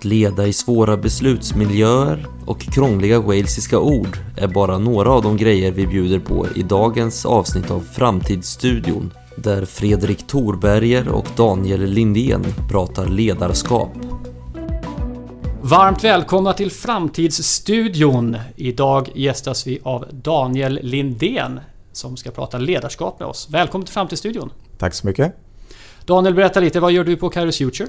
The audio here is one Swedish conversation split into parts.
Att leda i svåra beslutsmiljöer och krångliga walesiska ord är bara några av de grejer vi bjuder på i dagens avsnitt av Framtidsstudion där Fredrik Thorberger och Daniel Lindén pratar ledarskap. Varmt välkomna till Framtidsstudion. Idag gästas vi av Daniel Lindén som ska prata ledarskap med oss. Välkommen till Framtidsstudion. Tack så mycket. Daniel, berätta lite. Vad gör du på Kairos Future?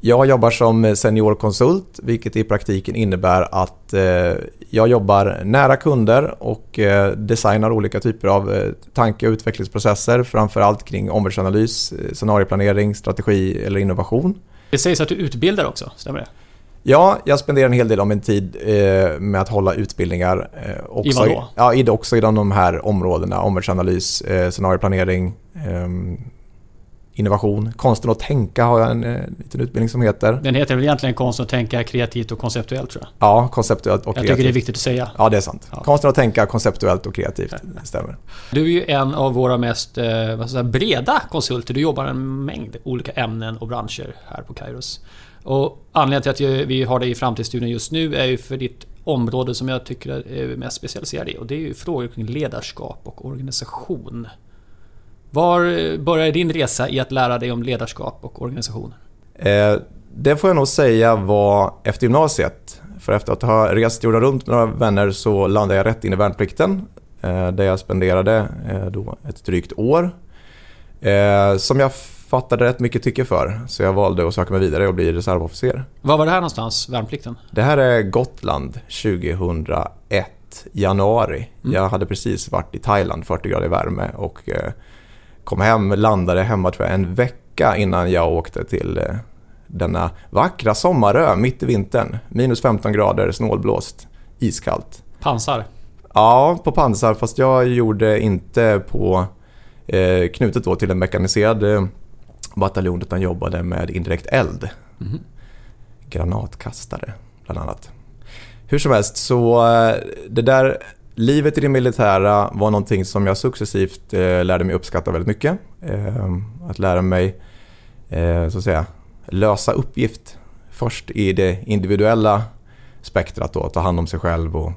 Jag jobbar som seniorkonsult, vilket i praktiken innebär att eh, jag jobbar nära kunder och eh, designar olika typer av eh, tanke och utvecklingsprocesser, framförallt kring omvärldsanalys, scenarioplanering, strategi eller innovation. Det sägs att du utbildar också, stämmer det? Ja, jag spenderar en hel del av min tid med att hålla utbildningar. Också, I vad då? Ja, också inom de här områdena. Omvärldsanalys, scenarioplanering, ehm, innovation. Konsten att tänka har jag en eh, liten utbildning som heter. Den heter väl egentligen Konsten att tänka kreativt och konceptuellt tror jag? Ja, konceptuellt och kreativt. Jag tycker det är viktigt att säga. Ja, det är sant. Ja. Konsten att tänka konceptuellt och kreativt, det stämmer. Du är ju en av våra mest eh, vad säga, breda konsulter. Du jobbar en mängd olika ämnen och branscher här på Kairos. Och anledningen till att vi har dig i Framtidsstudion just nu är ju för ditt område som jag tycker är mest specialiserad i. Och det är ju frågor kring ledarskap och organisation. Var började din resa i att lära dig om ledarskap och organisation? Eh, det får jag nog säga var efter gymnasiet. För efter att ha rest jorden runt med några vänner så landade jag rätt in i värnplikten. Eh, där jag spenderade eh, då ett drygt år. Som jag fattade rätt mycket tycke för. Så jag valde att söka mig vidare och bli reservofficer. Var var det här någonstans, värnplikten? Det här är Gotland 2001, januari. Mm. Jag hade precis varit i Thailand, 40 grader värme och kom hem, landade hemma tror jag en vecka innan jag åkte till eh, denna vackra sommarö mitt i vintern. Minus 15 grader, snålblåst, iskallt. Pansar? Ja, på pansar fast jag gjorde inte på eh, knutet då till en mekaniserad eh, bataljon utan jobbade med indirekt eld. Mm. Granatkastare bland annat. Hur som helst så eh, det där livet i det militära var någonting som jag successivt eh, lärde mig uppskatta väldigt mycket. Eh, att lära mig eh, så att säga, lösa uppgift först i det individuella spektrat då, ta hand om sig själv och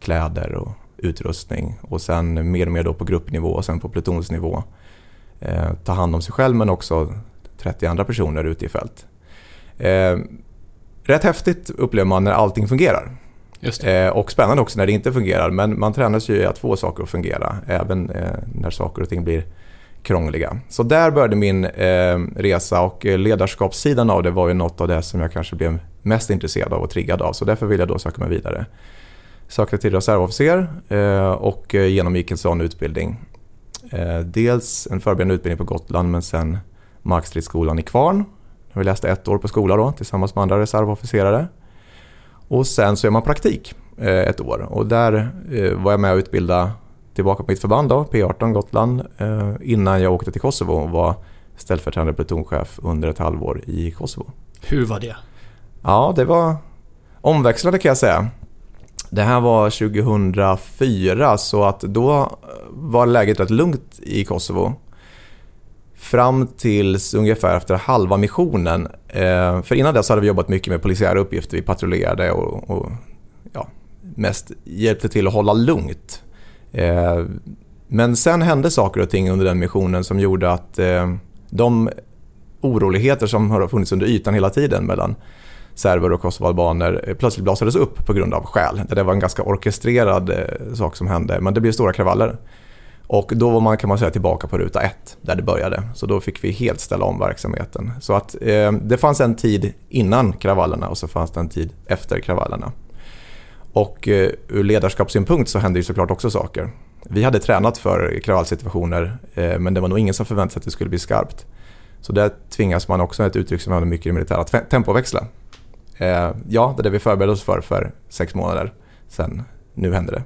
kläder och utrustning och sen mer och mer då på gruppnivå och sen på plutonsnivå. Eh, ta hand om sig själv men också 30 andra personer ute i fält. Eh, rätt häftigt upplever man när allting fungerar. Eh, och spännande också när det inte fungerar. Men man tränas ju i att få saker att fungera. Även eh, när saker och ting blir krångliga. Så där började min eh, resa och ledarskapssidan av det var ju något av det som jag kanske blev mest intresserad av och triggad av. Så därför ville jag då söka mig vidare. Sökte till reservofficer eh, och eh, genomgick en sån utbildning. Eh, dels en förberedande utbildning på Gotland men sen Markstridsskolan i Kvarn. Vi läste ett år på skola då tillsammans med andra reservofficerare. Och sen så gör man praktik eh, ett år och där eh, var jag med och utbildade tillbaka på mitt förband då, P18 Gotland eh, innan jag åkte till Kosovo och var ställföreträdande plutonchef under ett halvår i Kosovo. Hur var det? Ja, det var omväxlande kan jag säga. Det här var 2004 så att då var läget rätt lugnt i Kosovo. Fram tills ungefär efter halva missionen. Eh, för innan dess hade vi jobbat mycket med polisiära uppgifter. Vi patrullerade och, och ja, mest hjälpte till att hålla lugnt. Eh, men sen hände saker och ting under den missionen som gjorde att eh, de oroligheter som har funnits under ytan hela tiden mellan serber och kosovoalbaner eh, plötsligt blasades upp på grund av skäl. Det var en ganska orkestrerad eh, sak som hände men det blev stora kravaller. Och då var man kan man säga tillbaka på ruta ett där det började. Så då fick vi helt ställa om verksamheten. Så att eh, det fanns en tid innan kravallerna och så fanns det en tid efter kravallerna. Och eh, ur ledarskapssynpunkt så hände ju såklart också saker. Vi hade tränat för kravallsituationer eh, men det var nog ingen som förväntade sig att det skulle bli skarpt. Så där tvingas man också, ett uttryck som vi använder mycket i det militära, att tempoväxla. Eh, ja, det är det vi förberedde oss för för sex månader sen. Nu händer det.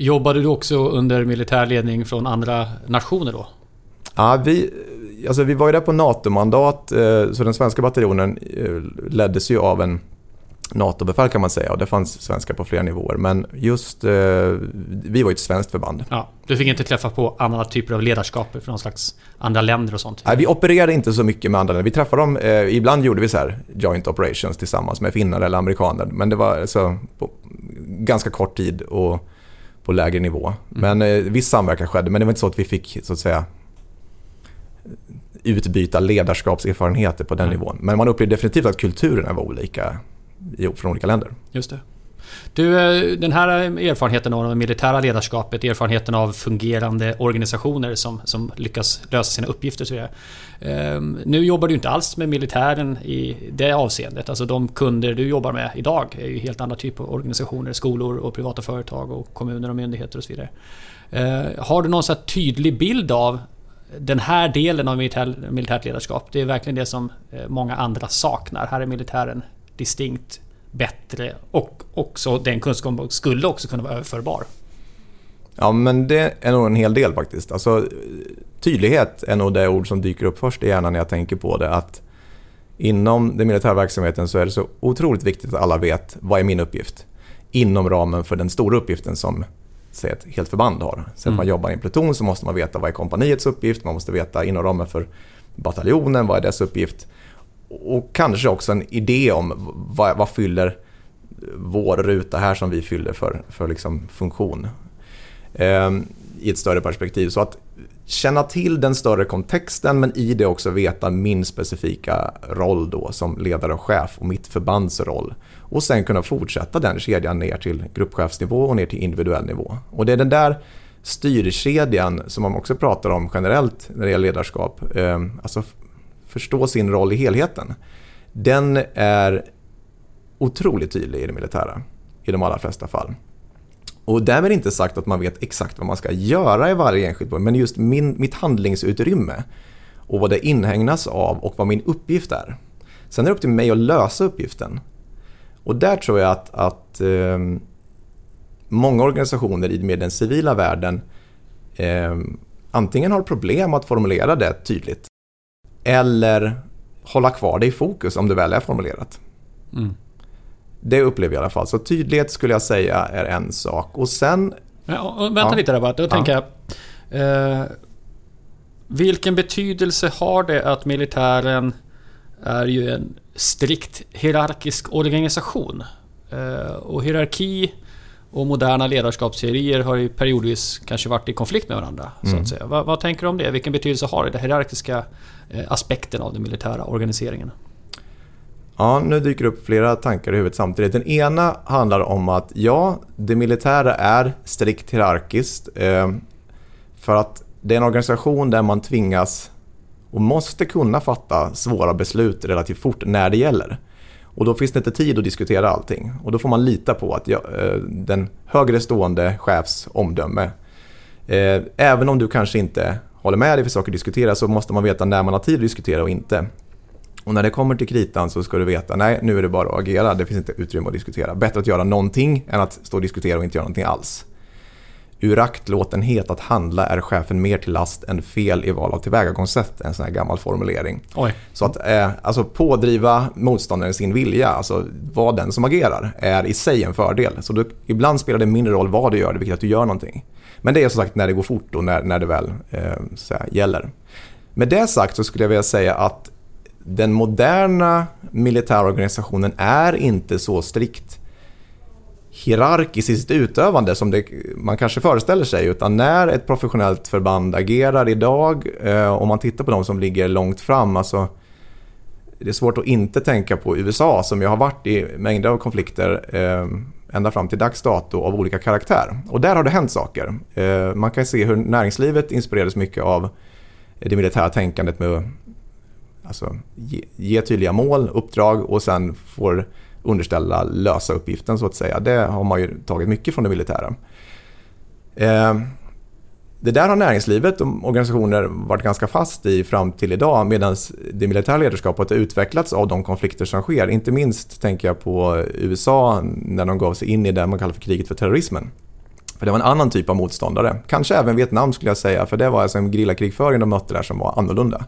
Jobbade du också under militär ledning från andra nationer då? Ja, vi, alltså vi var ju där på NATO-mandat, eh, så den svenska bataljonen eh, leddes ju av en NATO-befäl kan man säga och det fanns svenskar på flera nivåer. Men just, eh, vi var ju ett svenskt förband. Ja, du fick inte träffa på andra typer av ledarskap från slags andra länder och sånt? Nej, vi opererade inte så mycket med andra länder. Vi träffade dem, eh, ibland gjorde vi så här joint operations tillsammans med finnar eller amerikaner. Men det var så på ganska kort tid och på lägre nivå. Mm. Men eh, viss samverkan skedde, men det var inte så att vi fick så att säga utbyta ledarskapserfarenheter på den mm. nivån. Men man upplevde definitivt att kulturerna var olika från olika länder. Just det. Du, eh, den här erfarenheten av det militära ledarskapet, erfarenheten av fungerande organisationer som, som lyckas lösa sina uppgifter. Så ehm, nu jobbar du inte alls med militären i det avseendet. Alltså de kunder du jobbar med idag är ju helt andra typer av organisationer. Skolor och privata företag och kommuner och myndigheter och så vidare. Eh, har du någon så tydlig bild av den här delen av militär, militärt ledarskap? Det är verkligen det som eh, många andra saknar. Här är militären distinkt bättre och också den kunskapen skulle också kunna vara överförbar. Ja, men det är nog en hel del faktiskt. Alltså, tydlighet är nog det ord som dyker upp först i hjärnan när jag tänker på det. Att inom den militära verksamheten så är det så otroligt viktigt att alla vet vad är min uppgift inom ramen för den stora uppgiften som säg, ett helt förband har. Så mm. att man jobbar i en pluton så måste man veta vad är kompaniets uppgift, man måste veta inom ramen för bataljonen, vad är dess uppgift och kanske också en idé om vad, vad fyller vår ruta här som vi fyller för, för liksom funktion eh, i ett större perspektiv. Så att känna till den större kontexten men i det också veta min specifika roll då som ledare och chef och mitt förbands roll. Och sen kunna fortsätta den kedjan ner till gruppchefsnivå och ner till individuell nivå. Och det är den där styrkedjan som man också pratar om generellt när det gäller ledarskap. Eh, alltså förstå sin roll i helheten. Den är otroligt tydlig i det militära i de allra flesta fall. Och därmed inte sagt att man vet exakt vad man ska göra i varje enskilt mål, men just min, mitt handlingsutrymme och vad det inhägnas av och vad min uppgift är. Sen är det upp till mig att lösa uppgiften. Och där tror jag att, att eh, många organisationer med den civila världen eh, antingen har problem att formulera det tydligt eller hålla kvar det i fokus om det väl är formulerat. Mm. Det upplever jag i alla fall. Så tydlighet skulle jag säga är en sak. Och sen... Ja, och vänta ja. lite där bara. Då ja. tänker jag... Eh, vilken betydelse har det att militären är ju en strikt hierarkisk organisation? Eh, och hierarki och moderna ledarskapsteorier har ju periodvis kanske varit i konflikt med varandra. Mm. Så att säga. Vad, vad, tänker du om det? Vilken betydelse har det, den hierarkiska Eh, aspekten av den militära organiseringen? Ja, nu dyker upp flera tankar i huvudet samtidigt. Den ena handlar om att ja, det militära är strikt hierarkiskt. Eh, för att det är en organisation där man tvingas och måste kunna fatta svåra beslut relativt fort när det gäller. Och då finns det inte tid att diskutera allting. Och då får man lita på att eh, den högre stående chefs omdöme. Även om du kanske inte håller med dig för saker att diskutera så måste man veta när man har tid att diskutera och inte. Och när det kommer till kritan så ska du veta, nej nu är det bara att agera, det finns inte utrymme att diskutera. Bättre att göra någonting än att stå och diskutera och inte göra någonting alls. Ur aktlåtenhet att handla är chefen mer till last än fel i val av tillvägagångssätt. En sån här gammal formulering. Oj. Så att eh, alltså pådriva motståndaren sin vilja, alltså vara den som agerar, är i sig en fördel. Så du, ibland spelar det mindre roll vad du gör, det är viktigt att du gör någonting. Men det är som sagt när det går fort och när, när det väl eh, så här, gäller. Med det sagt så skulle jag vilja säga att den moderna militära organisationen är inte så strikt hierarkiskt i sitt utövande som det, man kanske föreställer sig. Utan när ett professionellt förband agerar idag, eh, om man tittar på de som ligger långt fram, alltså det är svårt att inte tänka på USA som ju har varit i mängder av konflikter eh, ända fram till dags dato av olika karaktär. Och där har det hänt saker. Eh, man kan se hur näringslivet inspirerades mycket av det militära tänkandet med alltså, ge, ge tydliga mål, uppdrag och sen får underställa lösa uppgiften så att säga. Det har man ju tagit mycket från det militära. Eh, det där har näringslivet och organisationer varit ganska fast i fram till idag medan det militära ledarskapet har utvecklats av de konflikter som sker. Inte minst tänker jag på USA när de gav sig in i det man kallar för kriget för terrorismen. För det var en annan typ av motståndare. Kanske även Vietnam skulle jag säga, för det var alltså en gerillakrigföring de mötte där som var annorlunda.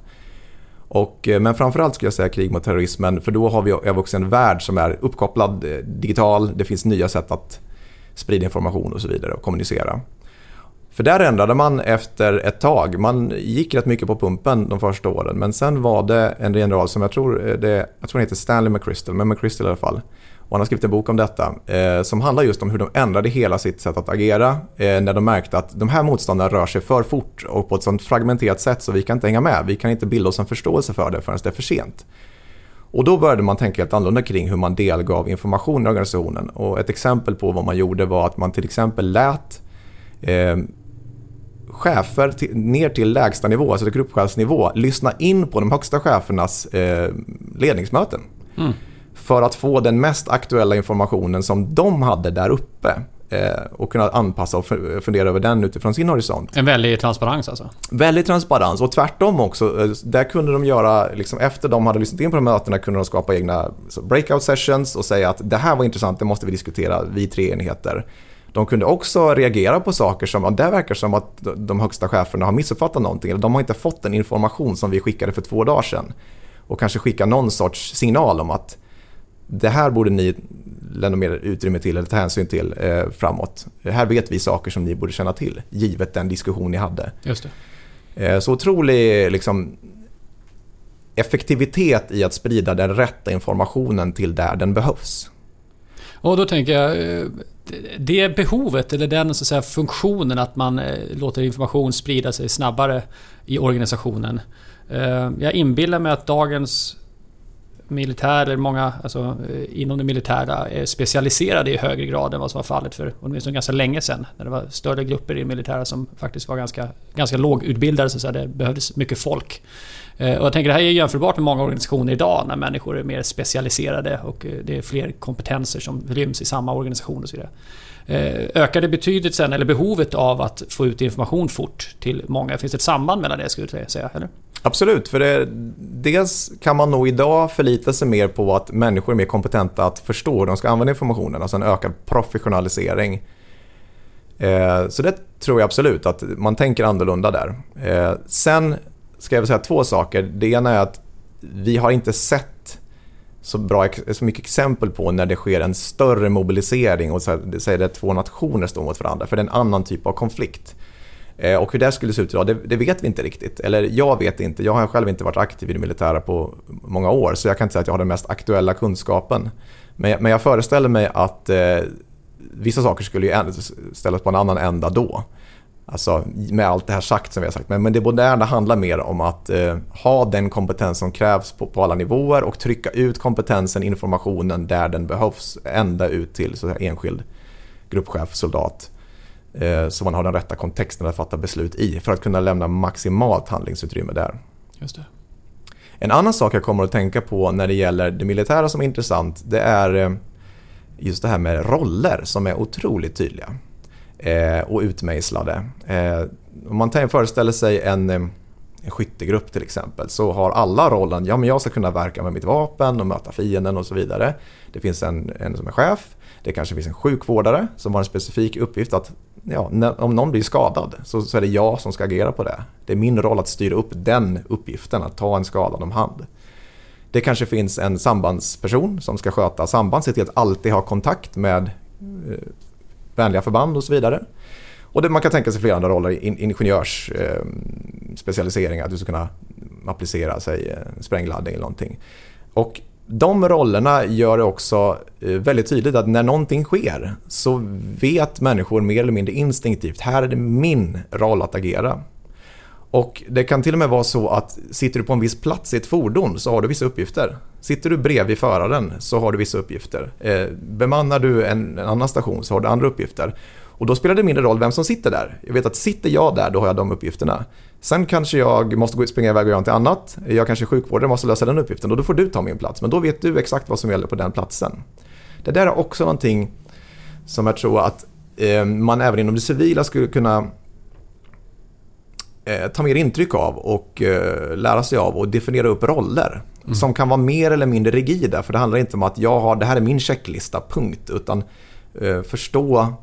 Och, eh, men framförallt skulle jag säga krig mot terrorismen för då har vi, också en värld som är uppkopplad, eh, digital, det finns nya sätt att sprida information och så vidare och kommunicera. För där ändrade man efter ett tag. Man gick rätt mycket på pumpen de första åren men sen var det en general som jag tror, eh, det, jag tror han heter Stanley McChrystal, men McChrystal i alla fall. Och han har skrivit en bok om detta eh, som handlar just om hur de ändrade hela sitt sätt att agera eh, när de märkte att de här motståndarna rör sig för fort och på ett sånt fragmenterat sätt så vi kan inte hänga med. Vi kan inte bilda oss en förståelse för det förrän det är för sent. Och då började man tänka helt annorlunda kring hur man delgav information i organisationen. Och ett exempel på vad man gjorde var att man till exempel lät eh, chefer till, ner till lägsta nivå, alltså till gruppchefsnivå, lyssna in på de högsta chefernas eh, ledningsmöten. Mm. För att få den mest aktuella informationen som de hade där uppe eh, och kunna anpassa och fundera över den utifrån sin horisont. En väldig transparens alltså? Väldig transparens och tvärtom också. Eh, där kunde de göra, liksom, efter de hade lyssnat in på de mötena kunde de skapa egna breakout sessions och säga att det här var intressant, det måste vi diskutera, vi tre enheter. De kunde också reagera på saker som, att det verkar som att de högsta cheferna har missuppfattat någonting. Eller de har inte fått den information som vi skickade för två dagar sedan. Och kanske skicka någon sorts signal om att det här borde ni lämna mer utrymme till eller ta hänsyn till eh, framåt. Här vet vi saker som ni borde känna till, givet den diskussion ni hade. Just det. Eh, så otrolig liksom, effektivitet i att sprida den rätta informationen till där den behövs. Och då tänker jag, eh, det behovet eller den så att säga, funktionen att man eh, låter information sprida sig snabbare i organisationen. Eh, jag inbillar mig att dagens militärer, många alltså, eh, inom det militära är specialiserade i högre grad än vad som var fallet för åtminstone ganska länge sedan. När det var större grupper i det militära som faktiskt var ganska, ganska lågutbildade. Så att säga. Det behövdes mycket folk. Eh, och jag tänker det här är jämförbart med många organisationer idag när människor är mer specialiserade och eh, det är fler kompetenser som ryms i samma organisation och så vidare. Eh, ökar det betydelsen eller behovet av att få ut information fort till många? Finns det ett samband mellan det skulle jag säga? Eller? Absolut, för det, dels kan man nog idag förlita sig mer på att människor är mer kompetenta att förstå hur de ska använda informationen, alltså en ökad professionalisering. så det tror jag absolut, att man tänker annorlunda där. sen ska jag säga två saker. Det ena är att vi har inte sett så, bra, så mycket exempel på när det sker en större mobilisering och så här, säger det två nationer står mot varandra. För det är en annan typ av konflikt. Eh, och hur det skulle se ut idag, det, det, vet vi inte riktigt. Eller jag vet inte. Jag har själv inte varit aktiv i det militära på många år så jag kan inte säga att jag har den mest aktuella kunskapen. Men, men jag föreställer mig att eh, vissa saker skulle ju ställas på en annan ända då. Alltså med allt det här sagt som vi har sagt. Men, men det moderna handlar mer om att eh, ha den kompetens som krävs på, på, alla nivåer och trycka ut kompetensen, informationen där den behövs. Ända ut till så här, enskild gruppchef, soldat. Eh, så man har den rätta kontexten att fatta beslut i för att kunna lämna maximalt handlingsutrymme där. Just det. En annan sak jag kommer att tänka på när det gäller det militära som är intressant det är eh, just det här med roller som är otroligt tydliga Eh, och utmejslade. Eh, om man föreställer sig en, eh, en skyttegrupp till exempel så har alla rollen, ja men jag ska kunna verka med mitt vapen och möta fienden och så vidare. Det finns en, en som är chef, det kanske finns en sjukvårdare som har en specifik uppgift att ja, om någon blir skadad så, så är det jag som ska agera på det. Det är min roll att styra upp den uppgiften, att ta en skadad om hand. Det kanske finns en sambandsperson som ska sköta samband, se till att alltid ha kontakt med eh, vänliga förband och så vidare. Och det, man kan tänka sig flera andra roller, in, ingenjörsspecialiseringar, eh, att du ska kunna applicera sig eh, sprängladdning eller någonting. Och de rollerna gör det också eh, väldigt tydligt att när någonting sker så vet människor mer eller mindre instinktivt, här är det min roll att agera. Och det kan till och med vara så att sitter du på en viss plats i ett fordon så har du vissa uppgifter. Sitter du bredvid föraren så har du vissa uppgifter. Eh, bemannar du en, en, annan station så har du andra uppgifter. Och då spelar det mindre roll vem som sitter där. Jag vet att sitter jag där, då har jag de uppgifterna. Sen kanske jag måste gå, springa iväg och göra något annat. Jag kanske är sjukvårdare och måste lösa den uppgiften och då får du ta min plats. Men då vet du exakt vad som gäller på den platsen. Det där är också någonting som jag tror att eh, man även inom det civila skulle kunna eh, ta mer intryck av och eh, lära sig av och definiera upp roller. Mm. Som kan vara mer eller mindre rigida. För det handlar inte om att jag har, det här är min checklista, punkt. Utan eh, förstå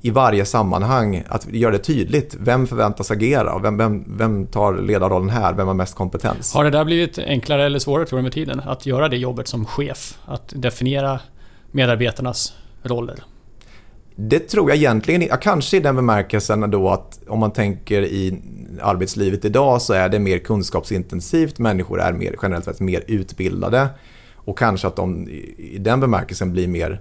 i varje sammanhang, att göra det tydligt. Vem förväntas agera? Vem, vem, vem tar ledarrollen här? Vem har mest kompetens? Har det där blivit enklare eller svårare tror du med tiden? Att göra det jobbet som chef? Att definiera medarbetarnas roller? Det tror jag egentligen ja, Kanske i den bemärkelsen då att om man tänker i arbetslivet idag så är det mer kunskapsintensivt. Människor är mer, generellt sett mer utbildade. Och kanske att de i den bemärkelsen blir mer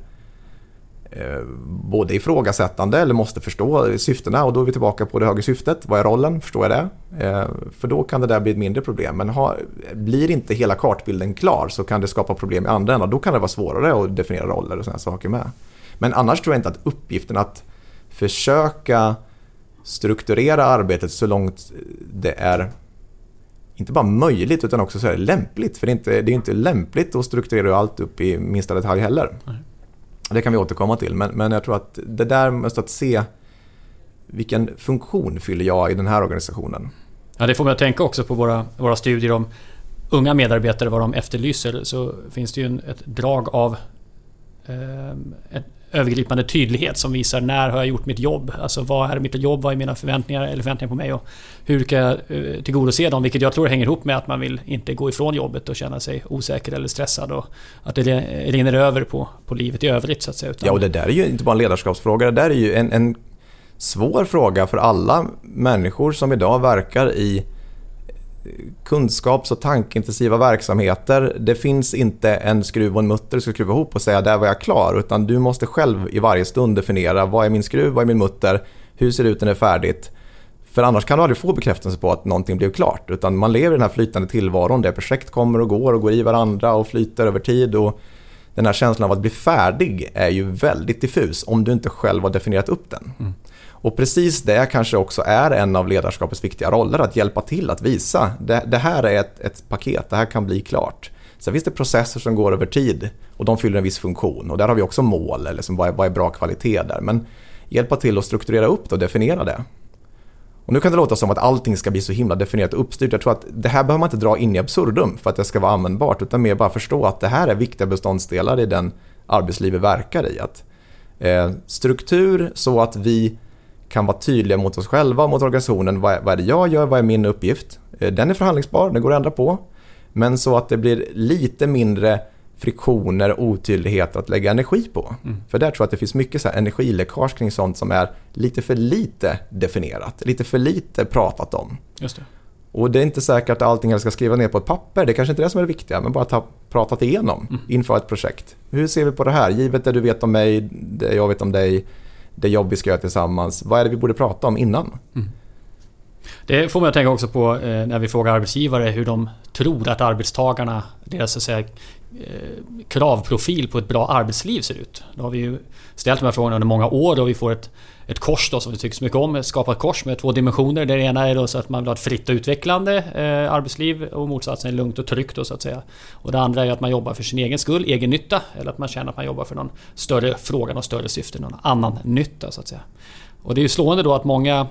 eh, både ifrågasättande eller måste förstå syftena och då är vi tillbaka på det högre syftet. Vad är rollen? Förstår jag det? Eh, för då kan det där bli ett mindre problem. Men ha, blir inte hela kartbilden klar så kan det skapa problem i andra änden. Då kan det vara svårare att definiera roller och sådana saker med. Men annars tror jag inte att uppgiften att försöka strukturera arbetet så långt det är inte bara möjligt utan också så är lämpligt. För det är, inte, det är inte lämpligt att strukturera allt upp i minsta detalj heller. Nej. Det kan vi återkomma till. Men, men jag tror att det där måste att se vilken funktion fyller jag i den här organisationen. Ja, det får mig att tänka också på våra, våra studier om unga medarbetare, vad de efterlyser. Så finns det ju en, ett drag av eh, ett, övergripande tydlighet som visar när har jag gjort mitt jobb? Alltså vad är mitt jobb? Vad är mina förväntningar eller förväntningar på mig? Och hur kan jag eh, tillgodose dem? Vilket jag tror hänger ihop med att man vill inte gå ifrån jobbet och känna sig osäker eller stressad och att det rinner över på, på livet i övrigt så att säga. Utan... Ja, och det där är ju inte bara en ledarskapsfråga. Det där är ju en, en svår fråga för alla människor som idag verkar i kunskaps och tankintensiva verksamheter. Det finns inte en skruv och en mutter du ska skruva ihop och säga där var jag klar. Utan du måste själv i varje stund definiera vad är min skruv, vad är min mutter, hur ser det ut när det är färdigt. För annars kan du aldrig få bekräftelse på att någonting blev klart. Utan man lever i den här flytande tillvaron där projekt kommer och går och går i varandra och flyter över tid. Och den här känslan av att bli färdig är ju väldigt diffus om du inte själv har definierat upp den. Mm. Och precis det kanske också är en av ledarskapets viktiga roller, att hjälpa till att visa. Det, det här är ett, ett, paket, det här kan bli klart. Sen finns det processer som går över tid och de fyller en viss funktion. Och där har vi också mål, eller liksom vad, är, vad är bra kvalitet där. Men hjälpa till att strukturera upp det och definiera det. Och nu kan det låta som att allting ska bli så himla definierat och uppstyrt. Jag tror att det här behöver man inte dra in i absurdum för att det ska vara användbart. Utan mer bara förstå att det här är viktiga beståndsdelar i den arbetsliv vi verkar i. Att, eh, struktur så att vi kan vara tydliga mot oss själva, mot organisationen. Vad vad är det jag gör? Vad är min uppgift? Eh, den är förhandlingsbar, den går att ändra på. Men så att det blir lite mindre friktioner och otydligheter att lägga energi på. Mm. För där tror jag att det finns mycket så här energiläckage kring sånt som är lite för lite definierat, lite för lite pratat om. Just det. Och det är inte säkert att allting ska skriva ner på ett papper, det är kanske inte är det som är det viktiga, men bara att ha pratat igenom mm. inför ett projekt. Hur ser vi på det här? Givet det du vet om mig, det jag vet om dig, det jobb vi ska göra tillsammans. Vad är det vi borde prata om innan? Mm. Det får man att tänka också på eh, när vi frågar arbetsgivare hur de tror att arbetstagarna, deras så att säga, eh, kravprofil på ett bra arbetsliv ser ut. Då har vi ju ställt de här frågorna under många år och vi får ett, ett kors då som vi tycker så mycket om. Ett skapat kors med två dimensioner. Det ena är då så att man vill ha ett fritt och utvecklande eh, arbetsliv och motsatsen är lugnt och tryggt då, så att säga. Och det andra är att man jobbar för sin egen skull, egen nytta. Eller att man känner att man jobbar för någon större fråga, något större syfte, någon annan nytta så att säga. Och det är ju slående då att många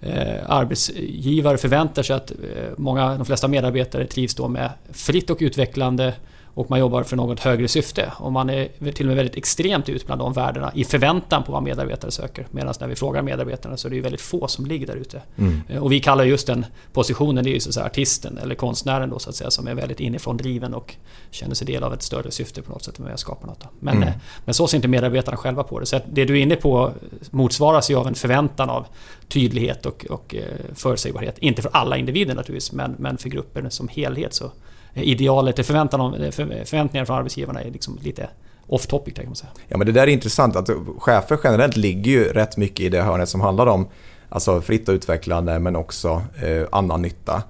eh, arbetsgivare förväntar sig att eh, många, de flesta medarbetare trivs då med fritt och utvecklande och man jobbar för något högre syfte. Och man är till och med väldigt extremt ut bland de värdena i förväntan på vad medarbetare söker. Medan när vi frågar medarbetarna så är det väldigt få som ligger där ute. Mm. Eh, och vi kallar just den positionen, det är ju så att säga artisten eller konstnären då så att säga som är väldigt inifrån driven och känner sig del av ett större syfte på något sätt med att skapa något. Men, mm. Eh, men så ser inte medarbetarna själva på det. Så det du är inne på motsvaras ju av en förväntan av tydlighet och, och eh, förutsägbarhet. Inte för alla individer naturligtvis men, men för grupper som helhet så idealet, förväntan, förväntningar från arbetsgivarna är liksom lite off topic kan man säga. Ja men det där är intressant att chefer generellt ligger ju rätt mycket i det hörnet som handlar om alltså fritt och utvecklande men också eh, annan nytta.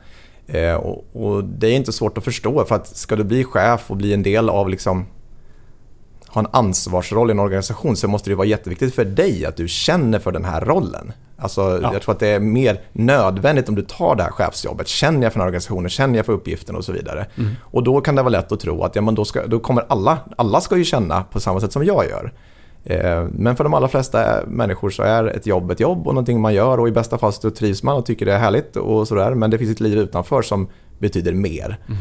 Eh, och, och, det är inte svårt att förstå för att ska du bli chef och bli en del av liksom ha en ansvarsroll i en organisation så måste det vara jätteviktigt för dig att du känner för den här rollen. Alltså, ja. Jag tror att det är mer nödvändigt om du tar det här chefsjobbet. Känner jag för den här organisationen, känner jag för uppgiften och så vidare. Mm. Och då kan det vara lätt att tro att ja, men då, ska, då kommer alla, alla ska ju känna på samma sätt som jag gör. Eh, men för de allra flesta människor så är ett jobb ett jobb och någonting man gör och i bästa fall så trivs man och tycker det är härligt och sådär. Men det finns ett liv utanför som betyder mer. Mm.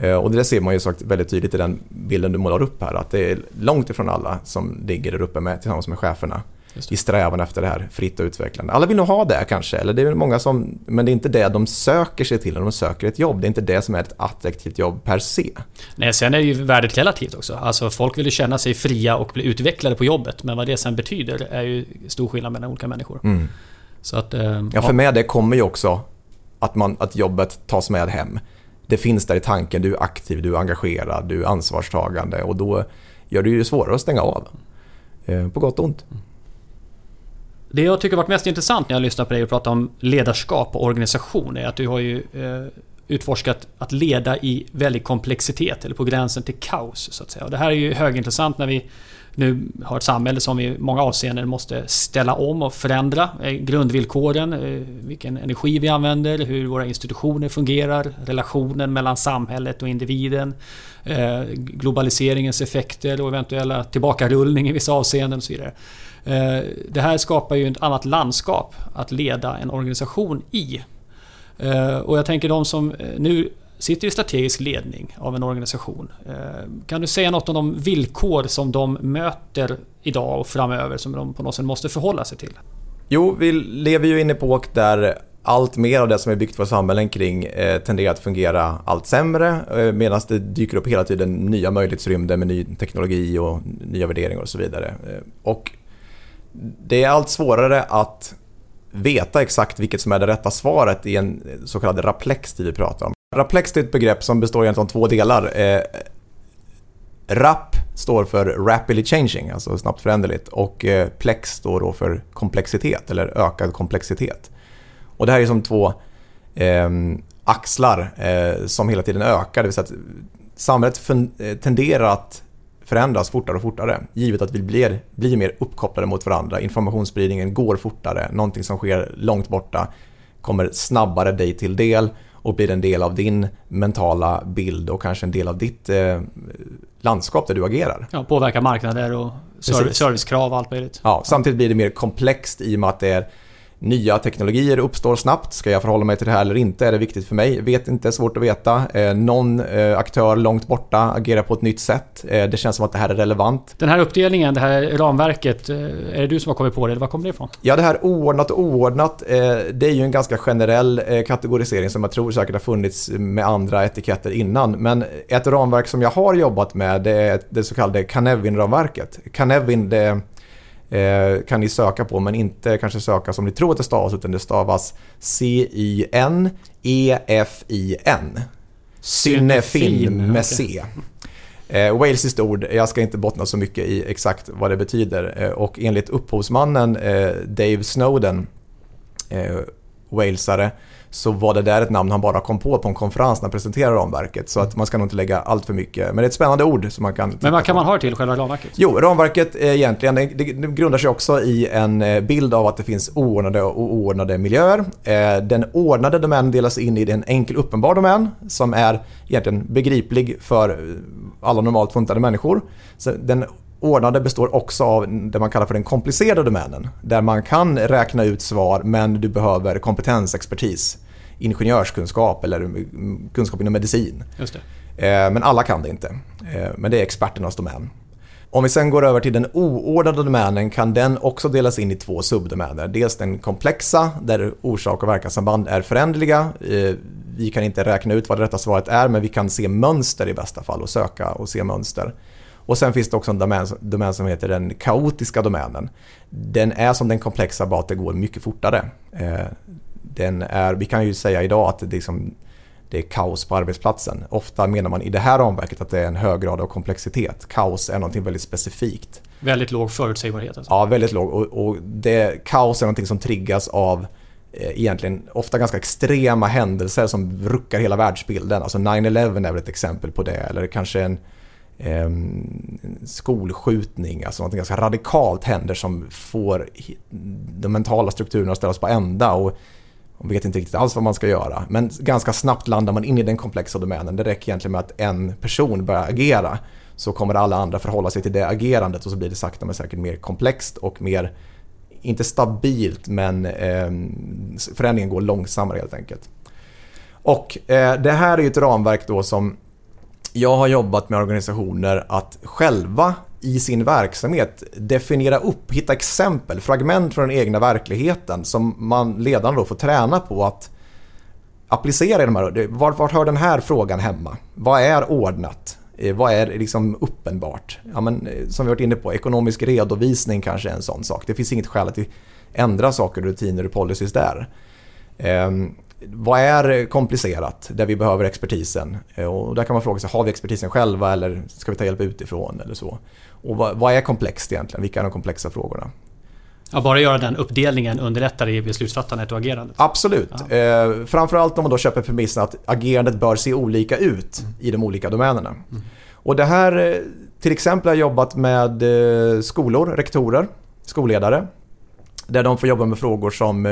Eh, och det ser man ju sagt väldigt tydligt i den bilden du målar upp här, att det är långt ifrån alla som ligger där uppe med, tillsammans med cheferna. I strävan efter det här fritt och utvecklande. Alla vill nog ha det kanske, eller det är många som, men det är inte det de söker sig till när de söker ett jobb. Det är inte det som är ett attraktivt jobb per se. Nej, sen är ju värdet relativt också. Alltså folk vill ju känna sig fria och bli utvecklade på jobbet, men vad det sen betyder är ju stor skillnad mellan olika människor. Mm. Så att, eh, Ja, för med det kommer ju också att, man, att jobbet tas med hem. Det finns där i tanken, du är aktiv, du är engagerad, du är ansvarstagande och då gör det ju svårare att stänga av. Eh, På gott och ont. Det jag tycker varit mest intressant när jag lyssnar på dig och pratar om ledarskap och organisation är att du har ju eh, utforskat att leda i väldig komplexitet eller på gränsen till kaos så att säga. Och det här är ju högintressant när vi nu har ett samhälle som vi i många avseenden måste ställa om och förändra. Eh, grundvillkoren, eh, vilken energi vi använder, hur våra institutioner fungerar, relationen mellan samhället och individen, globaliseringens effekter och eventuella tillbakarullning i vissa avseenden och så vidare. Eh, det här skapar ju ett annat landskap att leda en organisation i. Eh, och jag tänker de som eh, nu sitter i strategisk ledning av en organisation. Kan du säga något om de villkor som de möter idag och framöver som de på något sätt måste förhålla sig till? Jo, vi lever ju i en epok där allt mer av det som är byggt för samhällen kring eh, tenderar att fungera allt sämre eh, medan det dyker upp hela tiden nya möjlighetsrymder med ny teknologi och nya värderingar och så vidare. Eh, och det är allt svårare att veta exakt vilket som är det rätta svaret i en så kallad raplex det vi pratar om. Raplex är ett begrepp som består egentligen av två delar. Eh, RAP står för Rapidly Changing, alltså snabbt föränderligt. Och eh, plex står då för komplexitet, eller ökad komplexitet. Och det här är som två eh, axlar eh, som hela tiden ökar. Det vill säga att samhället eh, tenderar att förändras fortare och fortare. Givet att vi blir, blir mer uppkopplade mot varandra. Informationsspridningen går fortare. Någonting som sker långt borta kommer snabbare dig till del och blir en del av din mentala bild och kanske en del av ditt eh, landskap där du agerar. Ja, påverka marknader och serv- Precis. servicekrav och allt möjligt. Ja, samtidigt blir det mer komplext i och med att det är nya teknologier uppstår snabbt. Ska jag förhålla mig till det här eller inte? Är det viktigt för mig? Vet inte, svårt att veta. Eh, någon eh, aktör långt borta agerar på ett nytt sätt. Eh, det känns som att det här är relevant. Den här uppdelningen, det här ramverket, är det du som har kommit på det eller var kommer det ifrån? Ja, det här oordnat och oordnat, det är ju en ganska generell kategorisering som jag tror säkert har funnits med andra etiketter innan. Men ett ramverk som jag har jobbat med det är det så kallade Canevin-ramverket. Canevin, det kan ni söka på men inte kanske söka som ni tror att det stavas utan det stavas C-Y-N-E-F-I-N. Synefin med C. Eh, walesiskt ord, jag ska inte bottna så mycket i exakt vad det betyder. Eh, och enligt upphovsmannen eh, Dave Snowden, eh, walesare, så var det där ett namn han bara kom på på en konferens när han presenterade ramverket. Så att man ska nog inte lägga allt för mycket. Men det är ett spännande ord som man kan Men vad kan man ha till själva ramverket? Jo, ramverket är egentligen, det, det grundar sig också i en eh, bild av att det finns oordnade och oordnade miljöer. Eh, Den ordnade domänen delas in i en enkel uppenbar domän som är egentligen begriplig för alla normalt funtade människor. Så den ordnade består också av det man kallar för den komplicerade domänen. Där man kan räkna ut svar men du behöver kompetens, expertis, ingenjörskunskap eller kunskap inom medicin. Just det. Eh, Men alla kan det inte. Eh, Men det är experternas domän. Om vi sen går över till den oordnade domänen kan den också delas in i två subdomäner. Dels den komplexa där orsak och verkanssamband är föränderliga. Eh, Vi kan inte räkna ut vad det rätta svaret är men vi kan se mönster i bästa fall och söka och se mönster. Och sen finns det också en domän, domän som heter den kaotiska domänen. Den är som den komplexa bara att det går mycket fortare. Eh, Den är, vi kan ju säga idag att det, liksom, det är kaos på arbetsplatsen. Ofta menar man i det här ramverket att det är en hög grad av komplexitet. Kaos är någonting väldigt specifikt. Väldigt låg förutsägbarhet alltså. Ja, väldigt låg. Och, och det, kaos är någonting som triggas av eh, egentligen ofta ganska extrema händelser som ruckar hela världsbilden. Alltså 9-11 är väl ett exempel på det. Eller kanske en eh, skolskjutning, alltså något ganska radikalt händer som får de mentala strukturerna att ställas på ända. Och man vet inte riktigt alls vad man ska göra. Men ganska snabbt landar man in i den komplexa domänen. Det räcker egentligen med att en person börjar agera så kommer alla andra förhålla sig till det agerandet och så blir det sakta men säkert mer komplext och mer, inte stabilt men eh, förändringen går långsammare helt enkelt. Och eh, det här är ju ett ramverk då som jag har jobbat med organisationer att själva i sin verksamhet definiera upp, hitta exempel, fragment från den egna verkligheten som man ledarna då får träna på att applicera i de här. Vart, vart hör den här frågan hemma? Vad är ordnat? Eh, vad är liksom uppenbart? Ja, men, eh, som vi varit inne på, ekonomisk redovisning kanske är en sån sak. Det finns inget skäl att ändra saker, rutiner och policies där. Ehm, vad är komplicerat där vi behöver expertisen? Eh, och där kan man fråga sig, har vi expertisen själva eller ska vi ta hjälp utifrån eller så? Och vad, vad är komplext egentligen? Vilka är de komplexa frågorna? Ja, bara göra den uppdelningen underlättar i beslutsfattandet och agerandet. Absolut. Ja. Eh, framförallt om man då köper premissen att agerandet bör se olika ut mm. i de olika domänerna. Mm. Och det här, eh, till exempel har jag jobbat med eh, skolor, rektorer, skolledare. Där de får jobba med frågor som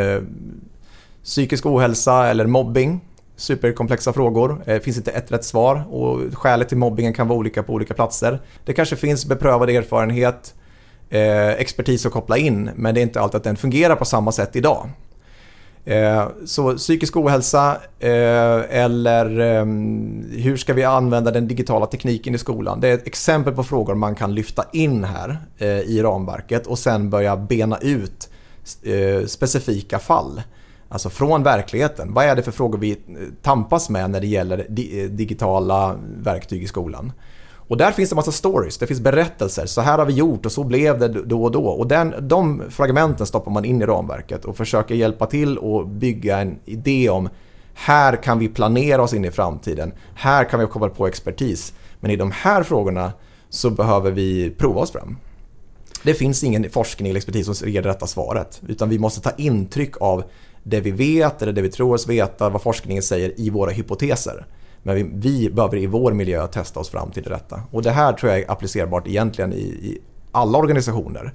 psykisk ohälsa eller mobbing. Superkomplexa frågor. Det finns inte ett rätt svar och skälet till mobbingen kan vara olika på olika platser. Det kanske finns beprövad erfarenhet eh, expertis att koppla in men det är inte alltid att den fungerar på samma sätt idag. Eh, så psykisk ohälsa eh, eller eh, hur ska vi använda den digitala tekniken i skolan? Det är ett exempel på frågor man kan lyfta in här eh, i ramverket och sen börja bena ut eh, specifika fall. Alltså från verkligheten. Vad är det för frågor vi eh, tampas med när det gäller eh, digitala verktyg i skolan? Och där finns det massa stories, det finns berättelser. Så här har vi gjort och så blev det då och då. Och den, de fragmenten stoppar man in i ramverket och försöker hjälpa till och bygga en idé om här kan vi planera oss in i framtiden. Här kan vi koppla på expertis. Men i de här frågorna så behöver vi prova oss fram. Det finns ingen forskning eller expertis som ger det rätta svaret. Utan vi måste ta intryck av det vi vet eller det vi tror oss veta, vad forskningen säger i våra hypoteser. Men vi, vi behöver i vår miljö testa oss fram till det rätta. Och det här tror jag är applicerbart egentligen i, i alla organisationer.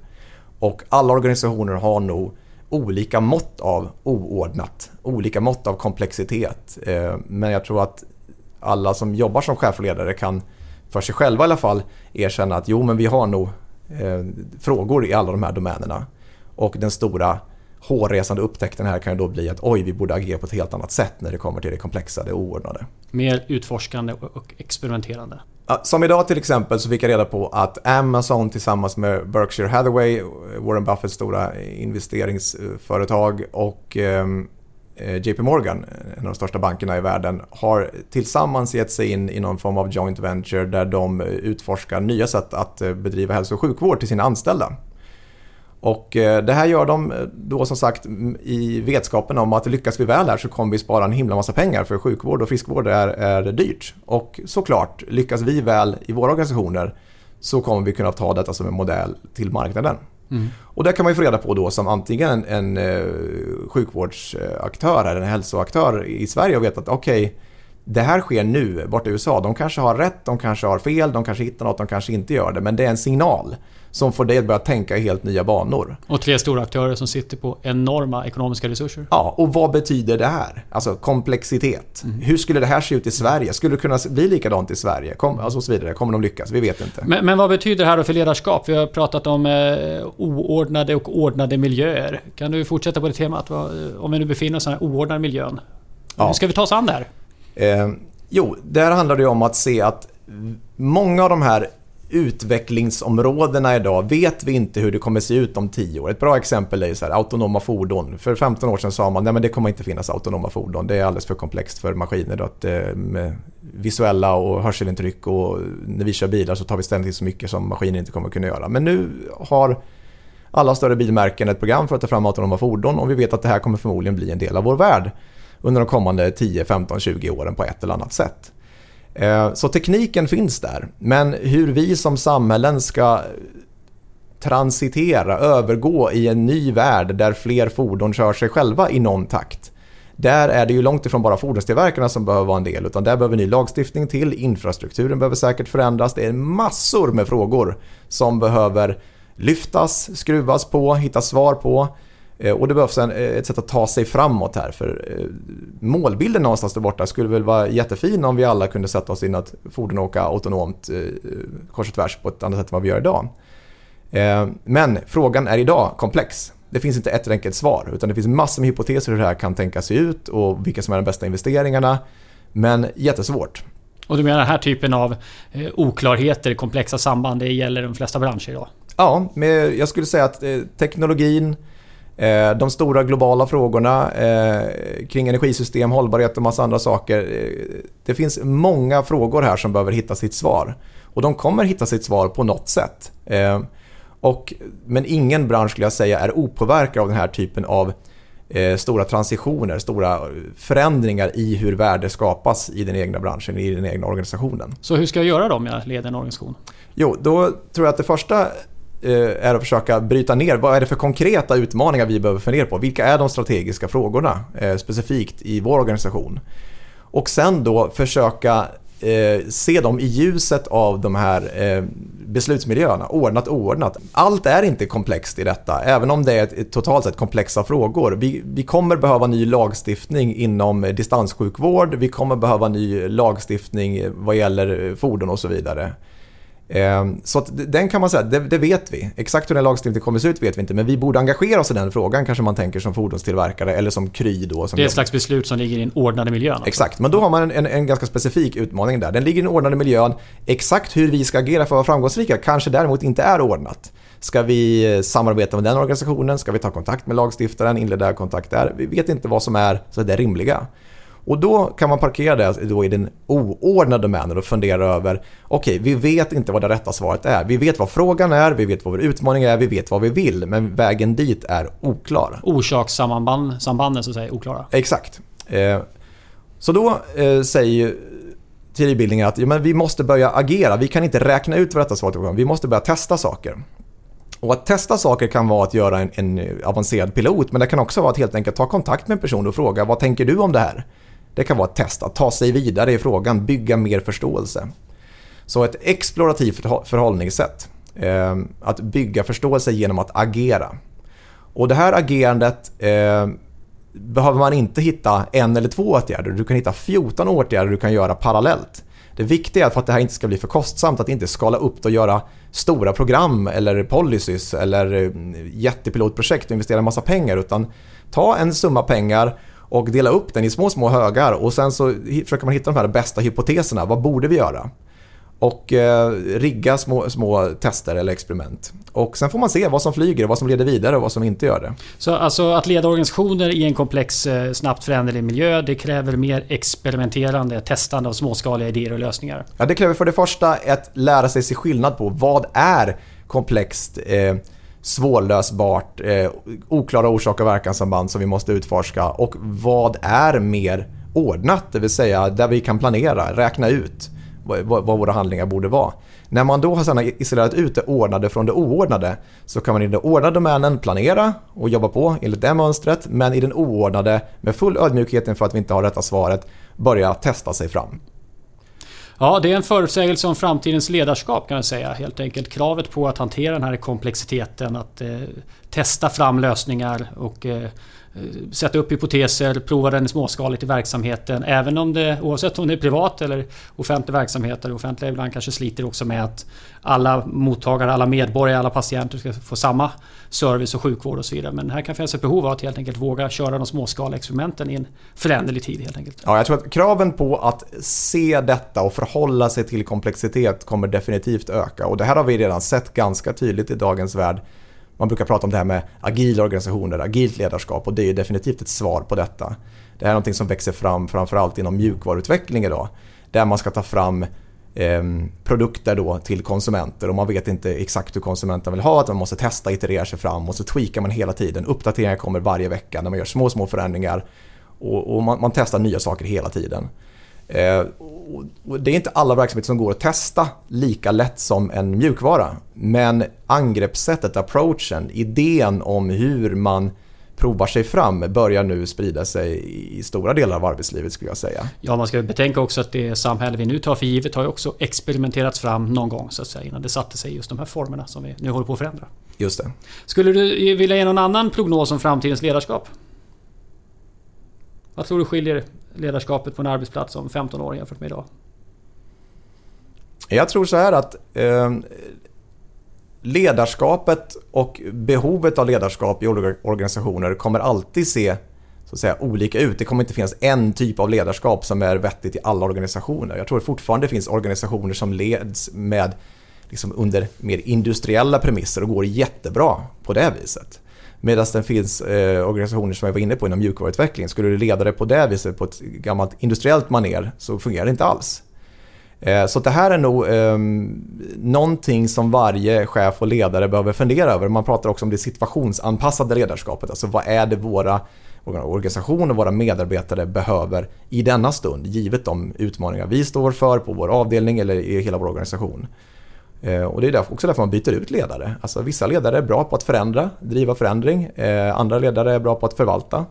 Och alla organisationer har nog olika mått av oordnat, olika mått av komplexitet. Eh, men jag tror att alla som jobbar som chef och ledare kan för sig själva i alla fall erkänna att jo men vi har nog eh, frågor i alla de här domänerna. Och den stora hårresande upptäckten här kan ju då bli att oj, vi borde agera på ett helt annat sätt när det kommer till det komplexa, det oordnade. Mer utforskande och experimenterande. Som idag till exempel så fick jag reda på att Amazon tillsammans med Berkshire Hathaway, Warren Buffetts stora investeringsföretag och ehm, eh, JP Morgan, en av de största bankerna i världen, har tillsammans gett sig in i någon form av joint venture där de utforskar nya sätt att eh, bedriva hälso och sjukvård till sina anställda. Och eh, det här gör de eh, då som sagt i vetskapen om att lyckas vi väl här så kommer vi spara en himla massa pengar för sjukvård och friskvård är, är dyrt. Och såklart, lyckas vi väl i våra organisationer så kommer vi kunna ta detta som en modell till marknaden. Mm. Och det kan man ju få reda på då som antingen en, en eh, sjukvårdsaktör eller en hälsoaktör i Sverige och veta att okej, okay, det här sker nu borta i USA. De kanske har rätt, de kanske har fel, de kanske hittar något, de kanske inte gör det. Men det är en signal som får dig att börja tänka i helt nya banor. Och tre stora aktörer som sitter på enorma ekonomiska resurser. Ja, och vad betyder det här? Alltså komplexitet. Mm. Hur skulle det här se ut i Sverige? Skulle det kunna bli likadant i Sverige? Kom, alltså och så vidare. Kommer de lyckas? Vi vet inte. Men, men vad betyder det här för ledarskap? Vi har pratat om eh, oordnade och ordnade miljöer. Kan du fortsätta på det temat? Om vi nu befinner oss i den här oordnade miljön. Ja. Hur ska vi ta oss an det här? Eh, jo, där handlar det om att se att många av de här utvecklingsområdena idag vet vi inte hur det kommer se ut om 10 år. Ett bra exempel är så här, autonoma fordon. För 15 år sedan sa man att det kommer inte finnas autonoma fordon. Det är alldeles för komplext för maskiner. Att, eh, med visuella och hörselintryck och när vi kör bilar så tar vi ställning till så mycket som maskiner inte kommer kunna göra. Men nu har alla större bilmärken ett program för att ta fram autonoma fordon och vi vet att det här kommer förmodligen bli en del av vår värld under de kommande 10, 15, 20 åren på ett eller annat sätt. Eh, så tekniken finns där, men hur vi som samhällen ska transitera, övergå i en ny värld där fler fordon kör sig själva i någon takt. Där är det ju långt ifrån bara fordonstillverkarna som behöver vara en del, utan där behöver ny lagstiftning till, infrastrukturen behöver säkert förändras. Det är massor med frågor som behöver lyftas, skruvas på, hitta svar på. Eh, och det behövs en, eh, ett sätt att ta sig framåt här. För eh, målbilden någonstans där borta skulle väl vara jättefin om vi alla kunde sätta oss in att fordon åka autonomt kors och tvärs på ett annat sätt än vad vi gör idag. Men frågan är idag komplex. Det finns inte ett enkelt svar utan det finns massor med hypoteser hur det här kan tänkas se ut och vilka som är de bästa investeringarna. Men jättesvårt. Och du menar den här typen av oklarheter, komplexa samband, det gäller de flesta branscher idag? Ja, men jag skulle säga att teknologin, de stora globala frågorna eh, kring energisystem, hållbarhet och massa andra saker. Det finns många frågor här som behöver hitta sitt svar. Och de kommer hitta sitt svar på något sätt. Och, men ingen bransch skulle jag säga är opåverkad av den här typen av eh, stora transitioner, stora förändringar i hur värde skapas i den egna branschen, i den egna organisationen. Så hur ska jag göra då om jag leder en organisation? Jo, då tror jag att det första eh, Eh, är att försöka bryta ner vad är det för konkreta utmaningar vi behöver fundera på. Vilka är de strategiska frågorna eh, specifikt i vår organisation? Och sen då försöka eh, se dem i ljuset av de här beslutsmiljöerna, ordnat och oordnat. Allt är inte komplext i detta, även om det är totalt sett komplexa frågor. Vi, vi kommer behöva ny lagstiftning inom distanssjukvård, vi kommer behöva ny lagstiftning vad gäller fordon och så vidare. Ehm, så att den kan man säga, det, det, vet vi. Exakt hur den lagstiftningen kommer se ut vet vi inte, men vi borde engagera oss i den frågan kanske man tänker som fordonstillverkare eller som Kry då. Som det är ett slags beslut som ligger i den ordnade miljön. Alltså. Exakt, men då har man en, en, ganska specifik utmaning där. Den ligger i den ordnade miljön. Exakt hur vi ska agera för att vara framgångsrika kanske däremot inte är ordnat. Ska vi samarbeta med den organisationen? Ska vi ta kontakt med lagstiftaren, inleda kontakt där? Vi vet inte vad som är så det rimliga. Och då kan man parkera det då i den oordnade domänen och fundera över okej, okay, vi vet inte vad det rätta svaret är. Vi vet vad frågan är, vi vet vad vår utmaning är, vi vet vad vi vill, men vägen dit är oklar. Orsakssambanden så att säga oklara. Exakt. Eh, så då eh, säger teoribildningen att ja, men vi måste börja agera. Vi kan inte räkna ut vad detta svaret är. Vi måste börja testa saker. Och att testa saker kan vara att göra en, en, avancerad pilot, men det kan också vara att helt enkelt ta kontakt med en person och fråga vad tänker du om det här? Det kan vara ett test, att ta sig vidare i frågan, bygga mer förståelse. Så ett explorativt förhållningssätt. Eh, att bygga förståelse genom att agera. Och det här agerandet eh, behöver man inte hitta en eller två åtgärder. Du kan hitta 14 åtgärder du kan göra parallellt. Det viktiga är för att det här inte ska bli för kostsamt att inte skala upp det och göra stora program eller policies eller ehm, jättepilotprojekt och investera en massa pengar utan ta en summa pengar och dela upp den i små, små högar och sen så försöker man hitta de här bästa hypoteserna. Vad borde vi göra? Och eh, rigga små, små tester eller experiment. Och sen får man se vad som flyger, vad som leder vidare och vad som inte gör det. Så alltså att leda organisationer i en komplex, eh, snabbt föränderlig miljö, det kräver mer experimenterande, testande av småskaliga idéer och lösningar? Ja, det kräver för det första att lära sig se skillnad på vad är komplext eh, svårlösbart, eh, oklara orsak och verkanssamband som vi måste utforska och vad är mer ordnat, det vill säga där vi kan planera, räkna ut vad, vad, vad våra handlingar borde vara. När man då har sedan isolerat ut det ordnade från det oordnade så kan man i den ordnade domänen planera och jobba på enligt det mönstret men i den oordnade med full ödmjukhet inför att vi inte har rätta svaret börja testa sig fram. Ja, det är en förutsägelse om framtidens ledarskap kan man säga. Helt enkelt kravet på att hantera den här komplexiteten, att eh, testa fram lösningar och eh, eh, sätta upp hypoteser, prova den småskaligt i verksamheten. Även om det, oavsett om det är privat eller offentlig verksamhet. Eller offentliga ibland kanske sliter också med att alla mottagare, alla medborgare, alla patienter ska få samma service och sjukvård och så vidare. Men här kan finnas ett behov av att helt enkelt våga köra de småskaliga experimenten i en föränderlig tid helt enkelt. Ja, jag tror att kraven på att se detta och förhålla sig till komplexitet kommer definitivt öka. Och det här har vi redan sett ganska tydligt i dagens värld man brukar prata om det här med agila organisationer, agilt ledarskap och det är definitivt ett svar på detta. Det här är något som växer fram framförallt inom mjukvaruutveckling idag. Där man ska ta fram eh, produkter då till konsumenter och man vet inte exakt hur konsumenten vill ha det. Man måste testa, iterera sig fram och så tweakar man hela tiden. Uppdateringar kommer varje vecka när man gör små, små förändringar och, och man, man testar nya saker hela tiden. Eh, det är inte alla verksamheter som går att testa lika lätt som en mjukvara. Men angreppssättet, approachen, idén om hur man provar sig fram börjar nu sprida sig i stora delar av arbetslivet skulle jag säga. Ja, man ska betänka också att det samhälle vi nu tar för givet har ju också experimenterats fram någon gång så att säga innan det satte sig just de här formerna som vi nu håller på att förändra. Just det. Skulle du vilja ge någon annan prognos om framtidens ledarskap? Vad tror du skiljer ledarskapet på en arbetsplats om 15 år jämfört med idag? Jag tror så här att eh, ledarskapet och behovet av ledarskap i olika organisationer kommer alltid se så att säga, olika ut. Det kommer inte finnas en typ av ledarskap som är vettigt i alla organisationer. Jag tror fortfarande det finns organisationer som leds med liksom under mer industriella premisser och går jättebra på det viset. Medan det finns eh, organisationer som jag var inne på inom mjukvaruutveckling. Skulle du leda det på det viset på ett gammalt industriellt maner så fungerar det inte alls. Eh, så det här är nog eh, någonting som varje chef och ledare behöver fundera över. Man pratar också om det situationsanpassade ledarskapet. Alltså vad är det våra organisationer och våra medarbetare behöver i denna stund givet de utmaningar vi står för på vår avdelning eller i hela vår organisation. Eh, och det är också därför man byter ut ledare. Alltså vissa ledare är bra på att förändra, driva förändring. Eh, andra ledare är bra på att förvalta.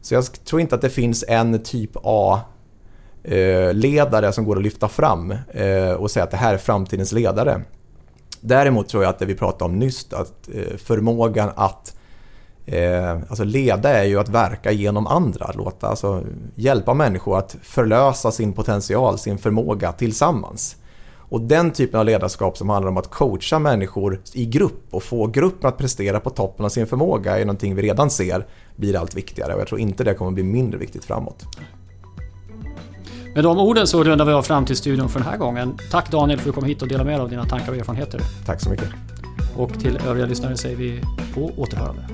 Så jag tror inte att det finns en typ A-ledare eh, som går att lyfta fram och säga att det här är framtidens ledare. Däremot tror jag att det vi pratade om nyss, att förmågan att alltså leda är ju att verka genom andra. Att låta, alltså hjälpa människor att förlösa sin potential, sin förmåga tillsammans. Och den typen av ledarskap som handlar om att coacha människor i grupp och få gruppen att prestera på toppen av sin förmåga är någonting vi redan ser blir allt viktigare och jag tror inte det kommer bli mindre viktigt framåt. Med de orden så rundar vi av Framtidsstudion för den här gången. Tack Daniel för att du kom hit och delade med dig av dina tankar och erfarenheter. Tack så mycket. Och till övriga lyssnare säger vi på återhörande.